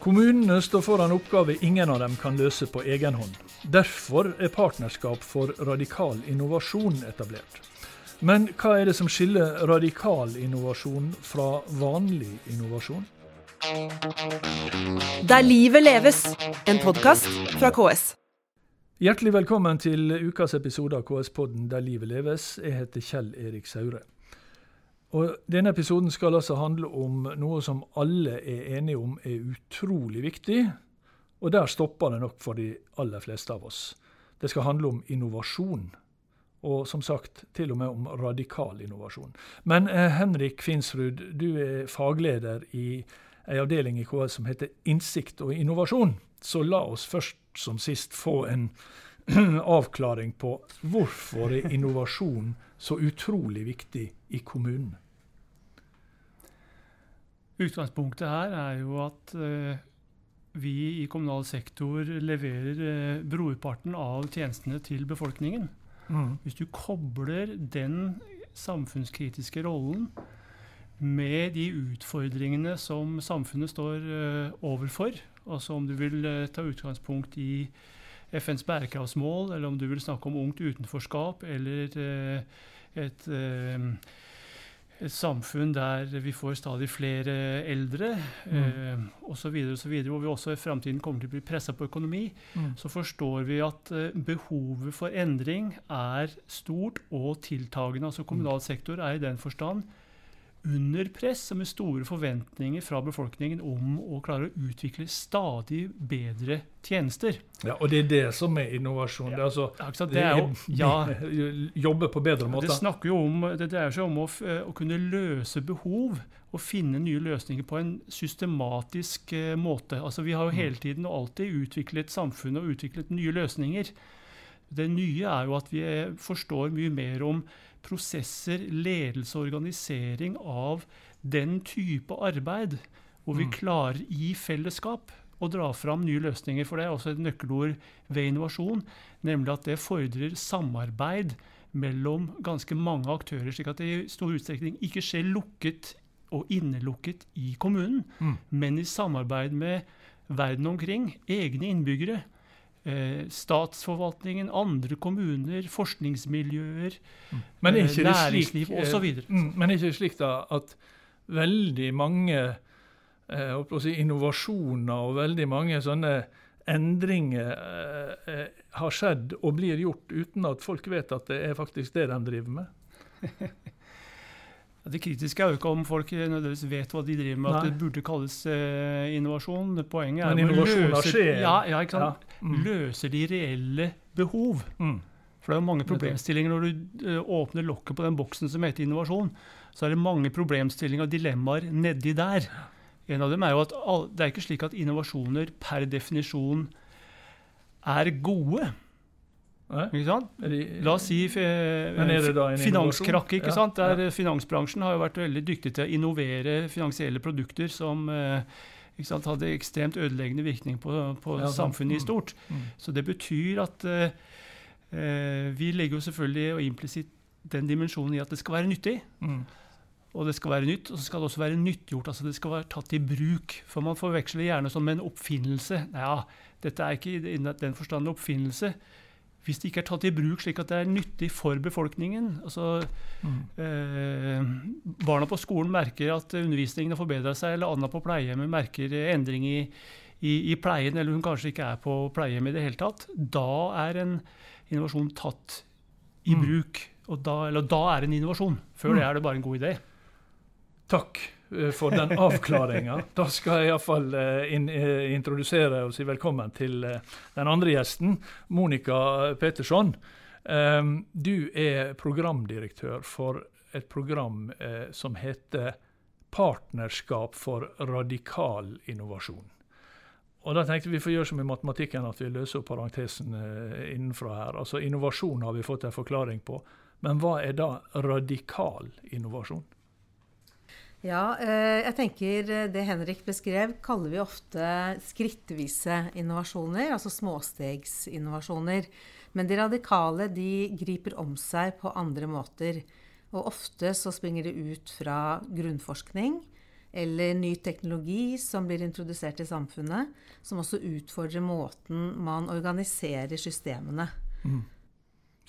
Kommunene står foran oppgaver ingen av dem kan løse på egen hånd. Derfor er Partnerskap for radikal innovasjon etablert. Men hva er det som skiller radikal innovasjon fra vanlig innovasjon? Der livet leves, en podkast fra KS. Hjertelig velkommen til ukas episode av KS-podden Der livet leves. Jeg heter Kjell Erik Saure. Og Denne episoden skal altså handle om noe som alle er enige om er utrolig viktig. Og der stopper det nok for de aller fleste av oss. Det skal handle om innovasjon. Og som sagt til og med om radikal innovasjon. Men eh, Henrik Finsrud, du er fagleder i ei avdeling i KS som heter Innsikt og innovasjon. Så la oss først som sist få en avklaring på hvorfor er innovasjon så utrolig viktig i kommunen? Utgangspunktet her er jo at uh, vi i kommunal sektor leverer uh, brorparten av tjenestene til befolkningen. Mm. Hvis du kobler den samfunnskritiske rollen med de utfordringene som samfunnet står uh, overfor, altså om du vil ta utgangspunkt i FNs bærekraftsmål, eller om du vil snakke om ungt utenforskap, eller et, et samfunn der vi får stadig flere eldre mm. eh, osv., hvor vi også i framtiden kommer til å bli pressa på økonomi, mm. så forstår vi at eh, behovet for endring er stort og tiltagende. Altså Kommunal sektor er i den forstand under press og med store forventninger fra befolkningen om å klare å utvikle stadig bedre tjenester. Ja, Og det er det som er innovasjon? Ja, det, er altså, det, er jo, ja, jobbe på bedre måter? Det, snakker jo om, det dreier seg om å, å, kunne løse behov og finne nye løsninger på en systematisk uh, måte. Altså, Vi har jo mm. hele tiden og alltid utviklet samfunnet og utviklet nye løsninger. Det nye er jo at vi eh, forstår mye mer om prosesser, ledelse og organisering av den type arbeid, hvor vi mm. klarer i fellesskap å dra fram nye løsninger. For det er også et nøkkelord ved innovasjon, nemlig at det fordrer samarbeid mellom ganske mange aktører, slik at det i stor utstrekning ikke skjer lukket og innelukket i kommunen, mm. men i samarbeid med verden omkring, egne innbyggere statsforvaltningen, andre kommuner, forskningsmiljøer, mm. men er ikke eh, næringsliv osv. Eh, mm, men er ikke slik da at veldig mange eh, si, innovasjoner og veldig mange sånne endringer eh, eh, har skjedd og blir gjort uten at folk vet at det er faktisk det de driver med? Det kritiske er jo ikke om folk nødvendigvis vet hva de driver med, Nei. at det burde kalles uh, innovasjon. Poenget er Men innovasjon løser, ja, ja, ikke sant? Ja. Mm. løser de reelle behov. Mm. For det er jo mange problemstillinger når du uh, åpner lokket på den boksen som heter innovasjon. Så er det mange problemstillinger og dilemmaer nedi der. En av dem er jo at det er ikke slik at innovasjoner per definisjon er gode. Ikke sant? La oss si finanskrakk. ikke sant? Der ja. Finansbransjen har jo vært veldig dyktig til å innovere finansielle produkter som ikke sant, hadde ekstremt ødeleggende virkning på, på ja, samfunnet i mm. stort. Mm. Så det betyr at uh, vi legger jo selvfølgelig og implisitt den dimensjonen i at det skal være nyttig. Mm. Og det skal være nytt, og så skal det også være nyttgjort. altså Det skal være tatt i bruk. For man forveksler gjerne sånn med en oppfinnelse. Ja, dette er ikke i den forstand en oppfinnelse hvis det ikke er tatt i bruk slik at det er nyttig for befolkningen altså, mm. eh, Barna på skolen merker at undervisningen har forbedra seg, eller Anna på pleiehjemmet merker endring i, i, i, pleien, eller hun kanskje ikke er på pleiehjem i det hele tatt. Da er en innovasjon tatt i mm. bruk. Da, eller da er det en innovasjon. Før mm. det er det bare en god idé. Takk. Eh, for den avklaringa. Da skal jeg iallfall uh, in, uh, introdusere og si velkommen til den andre gjesten, Monica Petersson. Du er programdirektør for et program som heter Partnerskap for radikal innovasjon. Og da tenkte Vi får gjøre som i matematikken, at vi løser opp parentesen innenfra her. Altså Innovasjon har vi fått en forklaring på. Men hva er da radikal innovasjon? Ja, eh, jeg tenker eh, det Henrik beskrev, kaller vi ofte skrittvise innovasjoner, altså småstegsinnovasjoner. Men de radikale de griper om seg på andre måter. Og ofte så springer det ut fra grunnforskning eller ny teknologi som blir introdusert i samfunnet, som også utfordrer måten man organiserer systemene. Mm.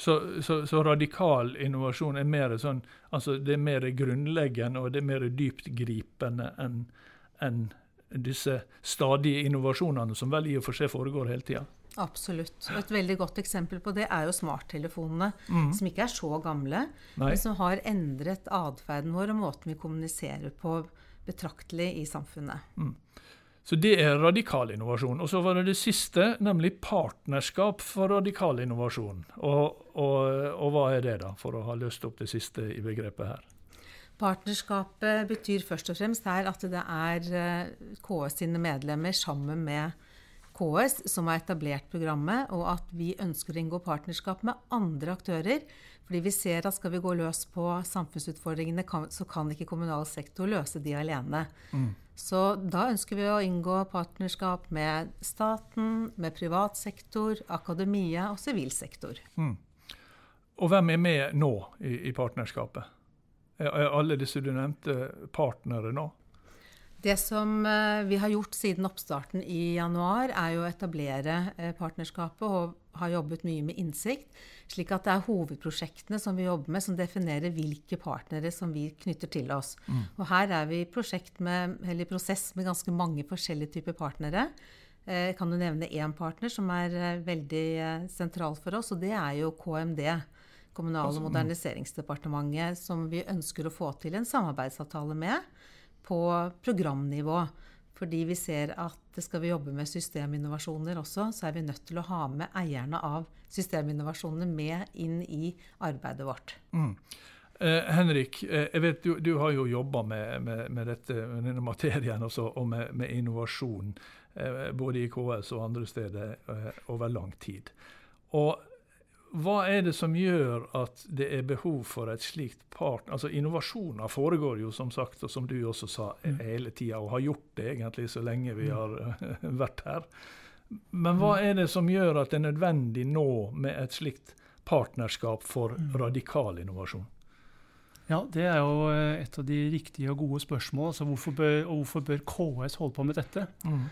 Så, så, så, radikal innovasjon er mer sånn altså det er mer grunnleggende og det er mer dyptgripende enn en disse stadige innovasjonene som vel i og for seg foregår hele tida? Absolutt. Og et veldig godt eksempel på det er jo smarttelefonene, mm. som ikke er så gamle, Nei. men som har endret atferden vår og måten vi kommuniserer på betraktelig i samfunnet. Mm. Så det er radikal innovasjon. Og så var det det siste, nemlig partnerskap for radikal innovasjon. Og, og, og hva er det, da, for å ha løst opp det siste i begrepet her? Partnerskapet betyr først og fremst her at det er eh, KS sine medlemmer sammen med KS som har etablert programmet, og at vi ønsker å inngå partnerskap med andre aktører. Fordi vi ser at skal vi gå løs på samfunnsutfordringene, så kan ikke kommunal sektor løse de alene. Mm. Så da ønsker vi å inngå partnerskap med staten, med privat sektor, akademia og sivil sektor. Mm. Og hvem er med nå i, i partnerskapet? Er alle disse du nevnte partnere nå? Det som eh, vi har gjort siden oppstarten i januar, er jo å etablere eh, partnerskapet og har jobbet mye med innsikt. Slik at det er hovedprosjektene som vi jobber med, som definerer hvilke partnere som vi knytter til oss. Mm. Og her er vi i, prosess med ganske mange forskjellige typer partnere. Jeg eh, kan du nevne én partner som er veldig sentral for oss, og det er jo KMD. Kommunal- og altså, mm. moderniseringsdepartementet, som vi ønsker å få til en samarbeidsavtale med på programnivå. Fordi vi ser at skal vi jobbe med systeminnovasjoner også, så er vi nødt til å ha med eierne av systeminnovasjonene med inn i arbeidet vårt. Mm. Eh, Henrik, eh, jeg vet du, du har jo jobba med, med, med, dette, med denne materien også, og med, med innovasjon eh, både i KS og andre steder eh, over lang tid. Og hva er det som gjør at det er behov for et slikt partner? Altså Innovasjoner foregår jo, som sagt, og som du også sa, mm. hele tida, og har gjort det egentlig så lenge vi mm. har vært her. Men hva mm. er det som gjør at det er nødvendig nå med et slikt partnerskap for radikal innovasjon? Ja, Det er jo eh, et av de riktige og gode spørsmål. Altså hvorfor bør, og hvorfor bør KS holde på med dette? Mm.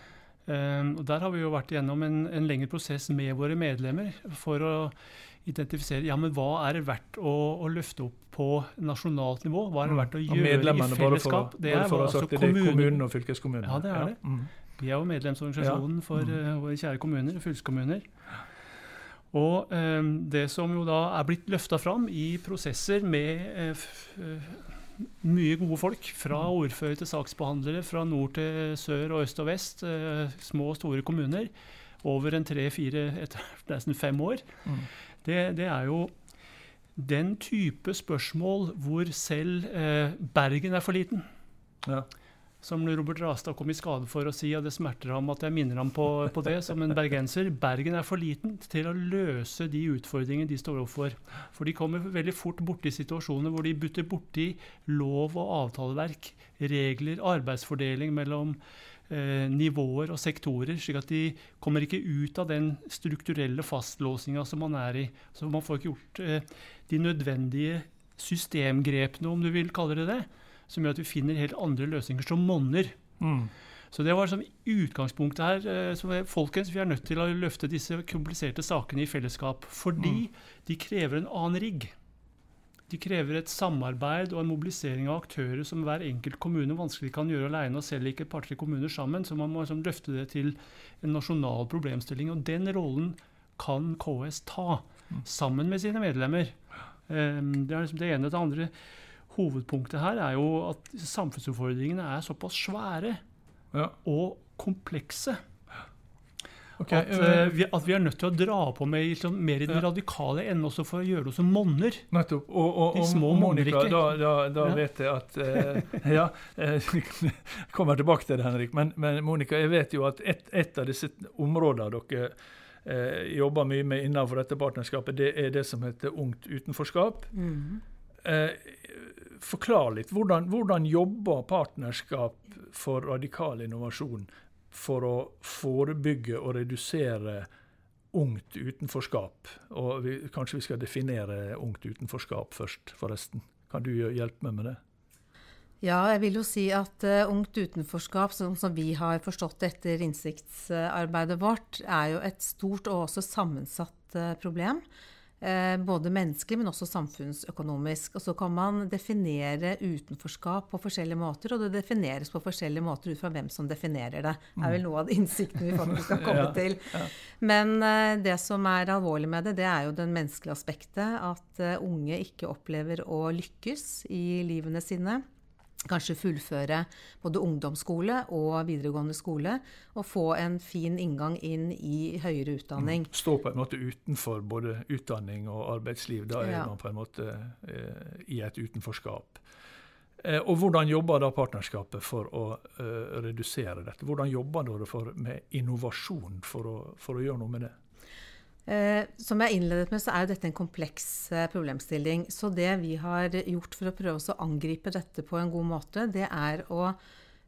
Um, og Der har vi jo vært gjennom en, en lengre prosess med våre medlemmer for å identifisere ja, men hva er det verdt å, å, løfte opp på nasjonalt nivå. Hva er det mm. verdt å gjøre i fellesskap? det er, for altså, det, kommunen. kommunen og fylkeskommunen. Ja, det er ja. det. Mm. Vi er jo medlemsorganisasjonen for uh, våre kjære kommuner og fylkeskommuner. Og um, det som jo da er blitt løfta fram i prosesser med uh, mye gode folk. Fra mm. ordfører til saksbehandlere, fra nord til sør og øst og vest. Uh, små og store kommuner. Over en tre-fire, nesten fem år. Mm det, det er jo den type spørsmål hvor selv eh, Bergen er for liten. Ja. Som Robert Rastad kom i skade for å si, og det smerter ham at jeg minner ham på, på, det som en bergenser. Bergen er for liten til å løse de utfordringene de står overfor. For de kommer veldig fort borti situasjoner hvor de butter borti lov og avtaleverk, regler, arbeidsfordeling mellom nivåer og sektorer, slik at de kommer ikke ut av den strukturelle fastlåsinga som man er i. Så man får ikke gjort eh, de nødvendige systemgrepene, om du vil kalle det det, som gjør at vi finner helt andre løsninger som monner. Mm. Så det var som utgangspunktet her. Som er, folkens, Vi er nødt til å løfte disse kompliserte sakene i fellesskap. Fordi mm. de krever en annen rigg. De krever et samarbeid og en mobilisering av aktører som hver enkelt kommune vanskelig kan gjøre alene, og selv ikke et par-tre kommuner sammen. Så man må liksom løfte det til en nasjonal problemstilling. Og den rollen kan KS ta, sammen med sine medlemmer. Um, det er liksom det ene. Det andre hovedpunktet her er jo at samfunnsutfordringene er såpass svære ja. og komplekse Okay, at, øh, vi, at, vi, er nødt til å dra på med liksom, mer i den ja. radikale enden også for å gjøre oss som monner. Nettopp. Og, og, De små og Monica, da, da, da ja. vet jeg at uh, Ja, jeg kommer tilbake til det, Henrik. Men, men Monica, jeg vet jo at et, et av disse områdene dere uh, jobber mye med innenfor dette partnerskapet, det er det som heter Ungt utenforskap. Mm. forklar litt. Hvordan, hvordan jobber partnerskap for radikal innovasjon for å forebygge og redusere ungt utenforskap. Og vi, kanskje vi skal definere ungt utenforskap først, forresten. Kan du hjelpe meg med det? Ja, jeg vil jo si at uh, ungt utenforskap, som, som, vi har forstått etter innsiktsarbeidet vårt, er jo et stort og også sammensatt uh, problem. Uh, både menneskelig, men også samfunnsøkonomisk. Og så kan man definere utenforskap på forskjellige måter, og det defineres på forskjellige måter ut fra hvem som definerer det. Det er vel noe av innsikten vi faktisk skal komme ja, til. Ja. Men det som er alvorlig med det, det er jo den menneskelige aspektet. At unge ikke opplever å lykkes i livene sine kanskje fullføre både ungdomsskole og videregående skole, og få en fin inngang inn i høyere utdanning. Mm. Stå på en måte utenfor både utdanning og arbeidsliv. Da er ja. man på en måte eh, i et utenforskap. Eh, og hvordan jobber da partnerskapet for å eh, redusere dette? Hvordan jobber dere med innovasjon for å, for å gjøre noe med det? Eh, som jeg innledet med, så er jo dette en kompleks eh, problemstilling. Så det vi har gjort for å prøve å angripe dette på en god måte, det er å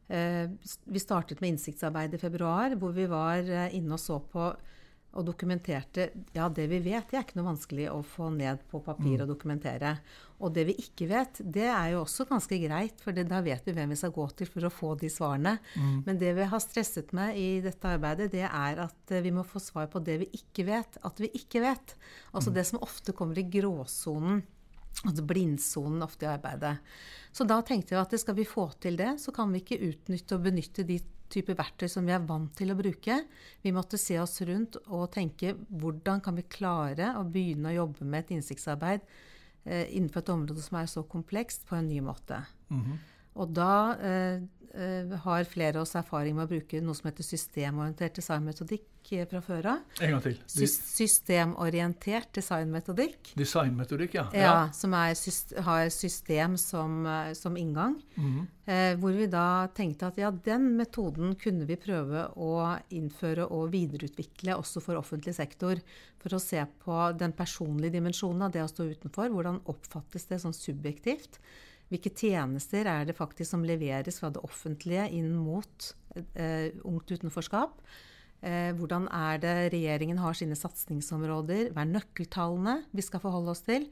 eh, Vi startet med innsiktsarbeid i februar, hvor vi var eh, inne og så på og dokumenterte Ja, det vi vet, det er ikke noe vanskelig å få ned på papir mm. og dokumentere. Og det vi ikke vet, det er jo også ganske greit, for da vet vi hvem vi skal gå til for å få de svarene. Mm. Men det vi har stresset med i dette arbeidet, det er at eh, vi må få svar på det vi ikke vet at vi ikke vet. Altså mm. det som ofte kommer i gråsonen. Altså blindsonen ofte i arbeidet. Så da tenkte vi at skal vi få til det, så kan vi ikke utnytte og benytte de type verktøy som vi er vant til å bruke. Vi måtte se oss rundt og tenke hvordan kan vi klare å begynne å jobbe med et innsiktsarbeid innenfor et område som er så komplekst, på en ny måte. Mm -hmm. Og da eh, Eh, har flere av oss erfaring med å bruke noe som heter systemorientert designmetodikk eh, fra før av. En gang til. De, systemorientert designmetodikk. Designmetodikk, ja. ja. som er, har system som, eh, som inngang. Mm eh, hvor vi da tenkte at ja, den metoden kunne vi prøve å innføre og videreutvikle også for offentlig sektor. For å se på den personlige dimensjonen av det å stå utenfor. Hvordan oppfattes det sånn subjektivt? Hvilke tjenester er det faktisk som leveres fra det offentlige inn mot eh, ungt utenforskap? Eh, hvordan er det regjeringen har sine satsingsområder? Hva er nøkkeltallene vi skal forholde oss til?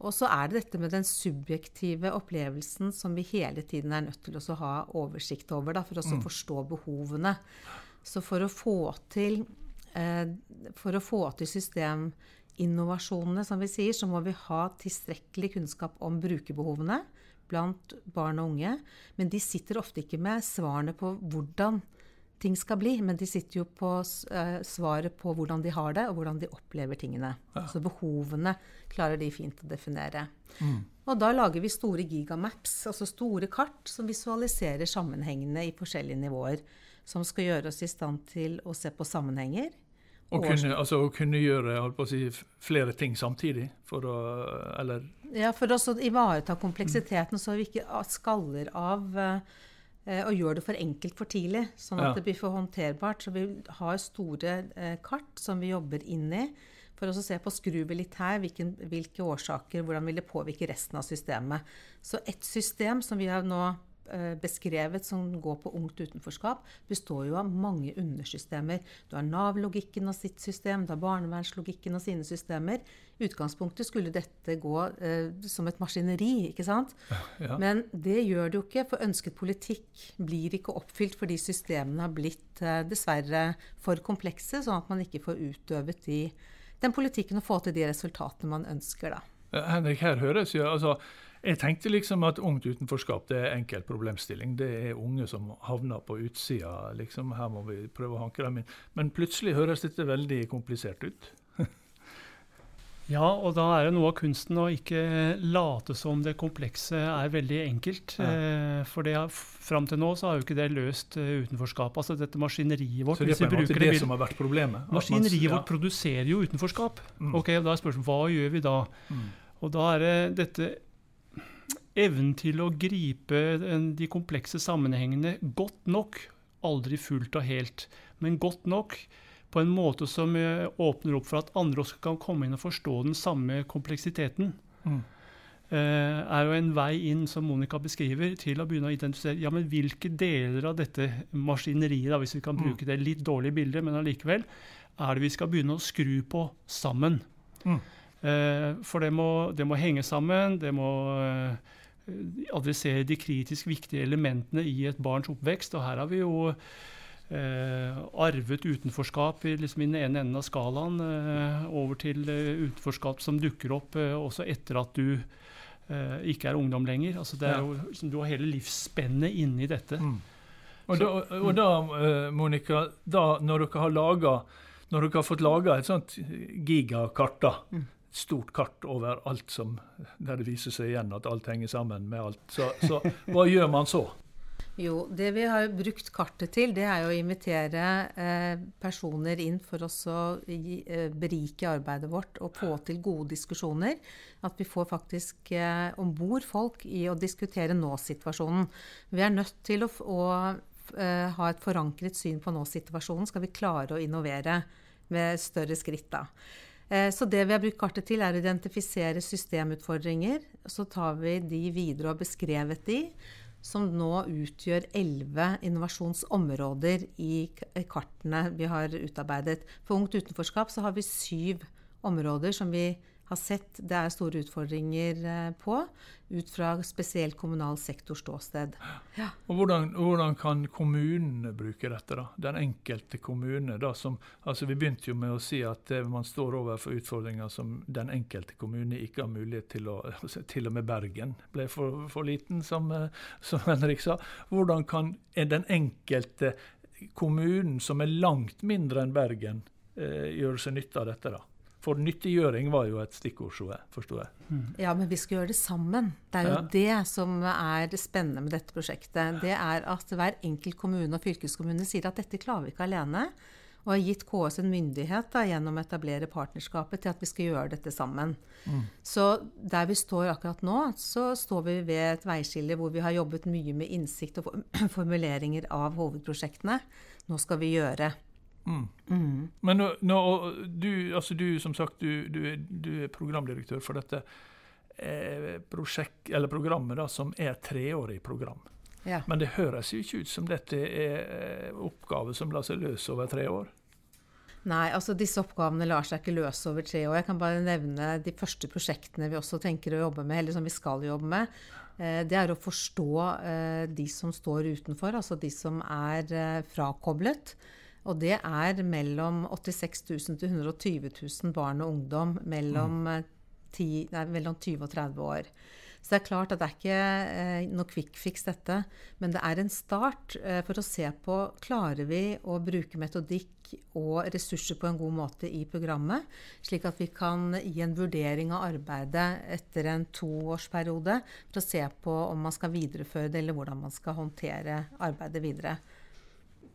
Og så er det dette med den subjektive opplevelsen som vi hele tiden er nødt til å ha oversikt over, da, for å mm. forstå behovene. Så for å få til, eh, for å få til systeminnovasjonene, som vi sier, så må vi ha tilstrekkelig kunnskap om brukerbehovene blant barn og unge. Men de sitter ofte ikke med svarene på hvordan ting skal bli, men de sitter jo på uh, svaret på hvordan de har det, og hvordan de opplever tingene. Ja. Så behovene klarer de fint å definere. Mm. Og da lager vi store gigamaps, altså store kart som visualiserer sammenhengene i forskjellige nivåer. Som skal gjøre oss i stand til å se på sammenhenger. Og kunne, altså, kunne gjøre si, flere ting samtidig? For å, eller ja, for å ivareta kompleksiteten, så vi ikke skaller av eh, og gjør det for enkelt for tidlig, sånn at ja. det blir for håndterbart. Så vi har store eh, kart som vi jobber inn i. For å se på skruer litt her, hvilke, hvilke årsaker, hvordan vil det påvirke resten av systemet. Så et system som vi har nå beskrevet som går på ungt utenforskap, består jo av mange undersystemer. Du har Nav-logikken og sitt system, du har barnevernslogikken og sine systemer. I utgangspunktet skulle dette gå eh, som et maskineri, ikke sant? Ja. Men det gjør det jo ikke, for ønsket politikk blir ikke oppfylt fordi systemene har blitt eh, dessverre for komplekse, sånn at man ikke får utøvet de, den politikken og få til de resultatene man ønsker. da. Henrik, her høres jo altså jeg tenkte liksom at ungt utenforskap det er enkel problemstilling. Det er unge som havner på utsida. Liksom. Her må vi prøve å hanke dem inn. Men plutselig høres dette veldig komplisert ut. ja, og da er det noe av kunsten å ikke late som det komplekse er veldig enkelt. Ja. Eh, for det, fram til nå så har jo ikke det løst uh, utenforskap. Altså dette maskineriet vårt. Så det er på en måte det, det som har vært problemet? Maskineriet man, ja. vårt produserer jo utenforskap. Mm. Ok, Da er spørsmålet hva gjør vi da? Mm. Og da er det dette evnen til å gripe de komplekse sammenhengene godt nok, aldri fullt og helt, men godt nok, på en måte som eh, åpner opp for at andre også kan komme inn og forstå den samme kompleksiteten. Mm. Uh, er jo en vei inn, som Monica beskriver, til å begynne å identifisere ja, men hvilke deler av dette maskineriet, da, hvis vi kan mm. bruke det litt dårlige bildet, men allikevel, er det vi skal begynne å skru på sammen. Mm. Uh, for det må, det må, henge sammen. Det må uh, adressere de kritisk viktige elementene i et barns oppvekst. Og her har vi jo eh, arvet utenforskap i, liksom, i den ene enden av skalaen eh, over til eh, utenforskap som dukker opp eh, også etter at du eh, ikke er ungdom lenger. Altså, det er jo, liksom, du har hele livsspennet inni dette. Mm. Og, da, og da, Monica, da, når dere har laget, når dere har fått laga et sånt gigakart, da, mm stort kart over alt som Der det viser seg igjen at alt henger sammen med alt. Så, så hva gjør man så? Jo, det vi har brukt kartet til, det er jo å invitere eh, personer inn for oss å eh, berike arbeidet vårt og få til gode diskusjoner. At vi får faktisk eh, om bord folk i å diskutere nå-situasjonen. Vi er nødt til å, å eh, ha et forankret syn på nå-situasjonen, skal vi klare å innovere med større skritt. da. Eh, så det vi har brukt kartet til, er å identifisere systemutfordringer. Så tar vi de videre og har beskrevet de, som nå utgjør elleve innovasjonsområder i kartene vi har utarbeidet. For Ungt utenforskap så har vi syv områder som vi har sett det er store utfordringer eh, på, ut fra spesielt kommunal sektor ståsted. Ja. Og hvordan, hvordan, kan kommunene bruke dette? da? Den enkelte kommune. da, som, altså Vi begynte jo med å si at eh, man står overfor utfordringer som den enkelte kommune ikke har mulighet til å altså, Til og med Bergen ble for, for liten, som, eh, som Henrik sa. Hvordan kan den enkelte kommunen, som er langt mindre enn Bergen, eh, gjøre seg nytte av dette? da? For nyttiggjøring var jo et stikkord, forsto jeg. Mm. Ja, men vi skal gjøre det sammen. Det er jo ja. det som er det spennende med dette prosjektet. Det er at hver enkelt kommune og fylkeskommune sier at dette klarer vi ikke alene. Og har gitt KS en myndighet da, gjennom å etablere partnerskapet til at vi skal gjøre dette sammen. Mm. Så der vi står akkurat nå, så står vi ved et veiskille hvor vi har jobbet mye med innsikt og formuleringer av hovedprosjektene. Nå skal vi gjøre. Mm. Mm. Men nå, nå, du, altså du, som sagt, du, du, du er programdirektør for dette eh, prosjekt, eller programmet, da, som er treårig program. Ja. Men det høres jo ikke ut som dette er eh, oppgaver som lar seg løse over tre år? Nei, altså disse oppgavene lar seg ikke løse over tre år. Jeg kan bare nevne de første prosjektene vi også tenker å jobbe med, eller som vi skal jobbe med. Eh, det er å forstå eh, de som står utenfor, altså de som er frakoblet. Og det er mellom 86 000 til 120 000 barn og ungdom mellom, mm. 10, eh, nei, mellom 20 og 30 år. Så det er klart at det er ikke eh, noe quick fix, dette. Men det er en start eh, for å se på klarer vi å bruke metodikk og ressurser på en god måte i programmet, slik at vi kan gi en vurdering av arbeidet etter en toårsperiode for å se på om man skal videreføre det, eller hvordan man skal håndtere arbeidet videre.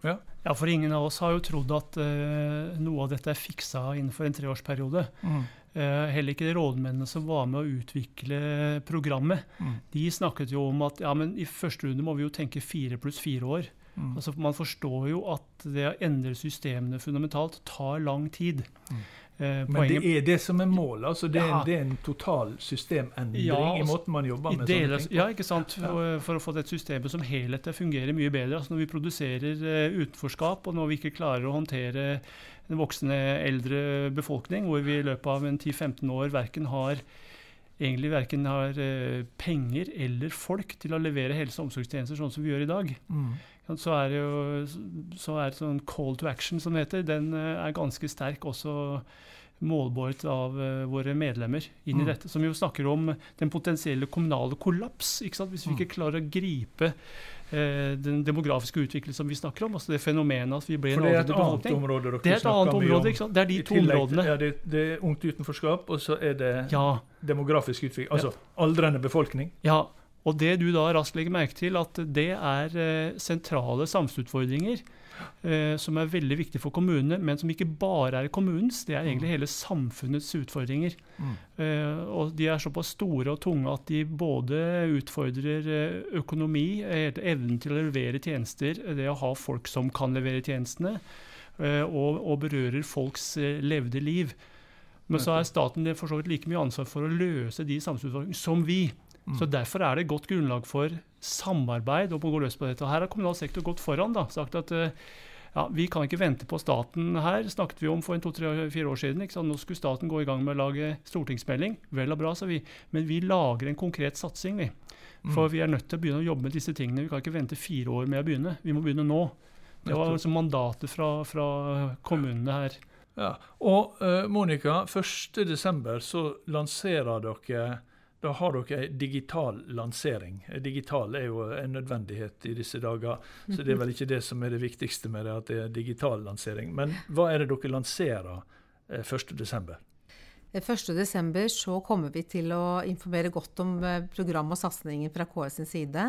Ja. ja. for ingen av oss har jo trodd at uh, noe av dette er fiksa innenfor en treårsperiode. Mm. Uh, heller ikke de rådmennene som var med å utvikle programmet. Mm. De snakket jo om at ja, men i første runde må vi jo tenke fire pluss fire år. Mm. Altså, man forstår jo at det å endre systemene fundamentalt tar lang tid. Eh, Men det er det som er målet? altså Det, ja. er en total systemendring ja, altså, i måten man jobber med deler, sånne ting? Ja, ikke sant. For, for å få det systemet som helhet fungerer mye bedre. altså Når vi produserer uh, utenforskap, og når vi ikke klarer å håndtere en voksende eldre befolkning, hvor vi i løpet av en 10-15 år verken har egentlig verken har uh, penger eller folk til å levere helse- og omsorgstjenester sånn som vi gjør i dag. Mm. Så er jo så er det sånn call to action, som det heter. Den uh, er ganske sterk også målbåret av uh, våre medlemmer inn i mm. dette. Som jo snakker om den potensielle kommunale kollaps. Hvis vi ikke mm. klarer å gripe uh, den demografiske utviklingen som vi snakker om. altså Det fenomenet at vi blir en aldrende befolkning. Det er et annet område. sant? Det er de to områdene. Ja, det, det, er ungt utenforskap, og så er det ja. demografisk utvikling. Altså ja. aldrende befolkning. Ja, og det du da raskt legger merke til, at det er uh, sentrale samfunnsutfordringer eh, som er veldig viktige for kommunene, men som ikke bare er kommunens. Det er egentlig mm. hele samfunnets utfordringer. Mm. Eh, og de er såpass store og tunge at de både utfordrer eh, økonomi, eh, evnen til å levere tjenester, det å ha folk som kan levere tjenestene, eh, og, og, berører folks eh, levde liv. Men så er staten for så vidt like mye ansvar for å løse de samfunnsutfordringene som vi. Mm. Så Derfor er det godt grunnlag for samarbeid og å gå løs på dette. Og her har kommunal sektor gått foran. da, sagt at uh, ja, vi kan ikke vente på staten her, snakket vi om for en to-tre-fire år siden. Nå skulle staten gå i gang med å lage stortingsmelding. Vel og bra, sa vi. Men vi lager en konkret satsing, vi. Mm. For vi er nødt til å begynne å jobbe med disse tingene. Vi kan ikke vente fire år med å begynne. Vi må begynne nå. Det var altså mandatet fra, fra kommunene her. Ja. Og uh, Monica, 1.12. så lanserer dere da har dere ei digital lansering. Digital er jo en nødvendighet i disse dager, så det er vel ikke det som er det viktigste med det, at det er digital lansering. Men hva er det dere lanserer 1.12.? Eh, 1.12. Eh, så kommer vi til å informere godt om eh, program og satsinger fra KS sin side.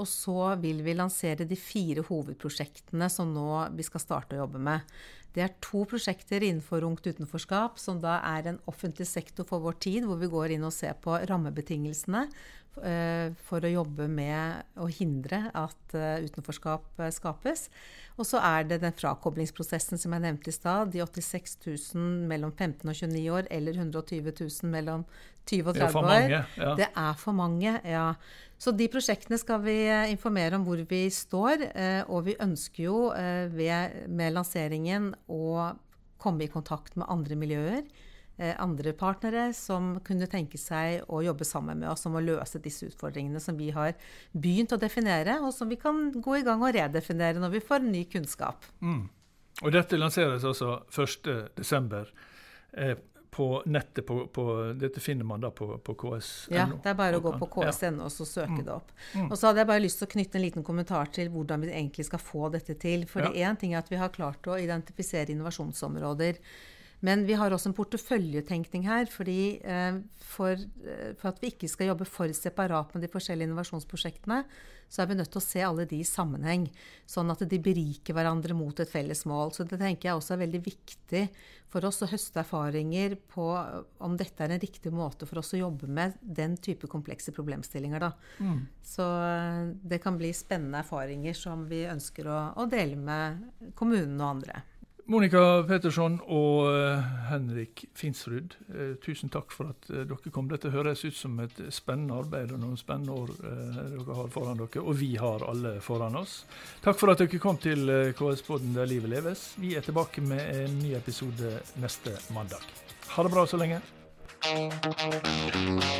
Og så vil vi lansere de fire hovedprosjektene som nå vi skal starte å jobbe med. Det er to prosjekter innenfor Ungt utenforskap, som da er en offentlig sektor for vår tid, hvor vi går inn og ser på rammebetingelsene for å jobbe med å hindre at uh, utenforskap uh, skapes. Og så er det den frakoblingsprosessen som jeg nevnte i stad. De 86 000 mellom 15 og 29 år, eller 120 000 mellom 20 og 30 år. Det er for Mange, ja. Det er for mange, ja. Så de prosjektene skal vi eh, informere om hvor vi står. Eh, og vi ønsker jo eh, ved, med lanseringen å komme i kontakt med andre miljøer. Andre partnere som kunne tenke seg å jobbe sammen med oss om å løse disse utfordringene som vi har begynt å definere, og som vi kan gå i gang og redefinere når vi får ny kunnskap. Mm. Og dette lanseres altså 1.12 på nettet på, på, Dette finner man da på, på KS.no. Ja, det er bare å gå på KS.no og så søke mm. det opp. Mm. Og så hadde jeg bare lyst til å knytte en liten kommentar til hvordan vi egentlig skal få dette til. For ja. én ting er at vi har klart å identifisere innovasjonsområder. Men vi har også en porteføljetenkning her. fordi eh, for, eh, for, at vi ikke skal jobbe for separat med de forskjellige innovasjonsprosjektene, så er vi nødt til å se alle de i sammenheng. Sånn at de beriker hverandre mot et felles mål. Så det tenker jeg også er veldig viktig for oss å høste erfaringer på om dette er en riktig måte for oss å jobbe med den type komplekse problemstillinger. Da. Mm. Så eh, det kan bli spennende erfaringer som vi ønsker å, å dele med kommunen og andre. Monica Petterson og eh, Henrik Finsrud, eh, tusen takk for at eh, dere kom. Dette høres ut som et spennende arbeid og noen spennende år dere har foran dere, og vi har alle foran oss. Takk for at dere kom til KS-podden Der livet leves. Vi er tilbake med en ny episode neste mandag. Ha det bra så lenge.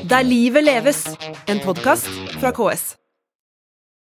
Der livet leves, en podkast fra KS.